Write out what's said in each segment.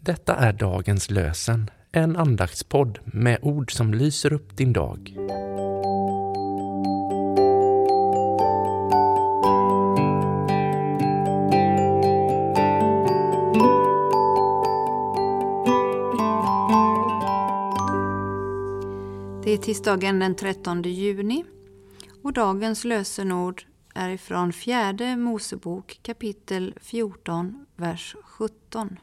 Detta är dagens lösen, en andaktspodd med ord som lyser upp din dag. Det är tisdagen den 13 juni och dagens lösenord är ifrån fjärde Mosebok kapitel 14, vers 17.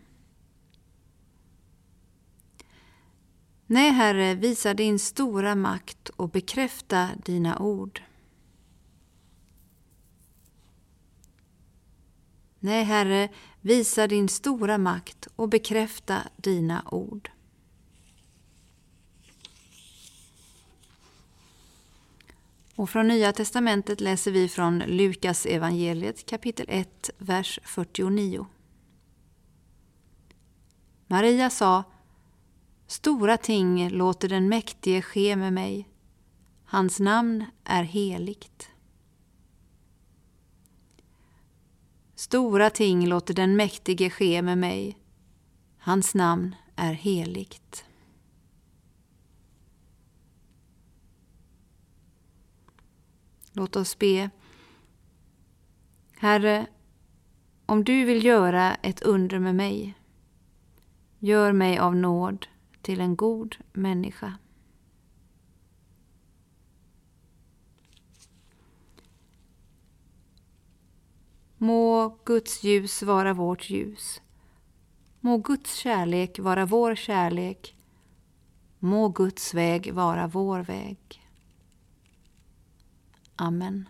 Nej, Herre, visa din stora makt och bekräfta dina ord. Nej, Herre, visa din stora makt och bekräfta dina ord. Och från Nya testamentet läser vi från Lukas evangeliet kapitel 1, vers 49. Maria sa Stora ting låter den mäktige ske med mig. Hans namn är heligt. Stora ting låter den mäktige ske med mig. Hans namn är heligt. Låt oss be. Herre, om du vill göra ett under med mig, gör mig av nåd till en god människa. Må Guds ljus vara vårt ljus. Må Guds kärlek vara vår kärlek. Må Guds väg vara vår väg. Amen.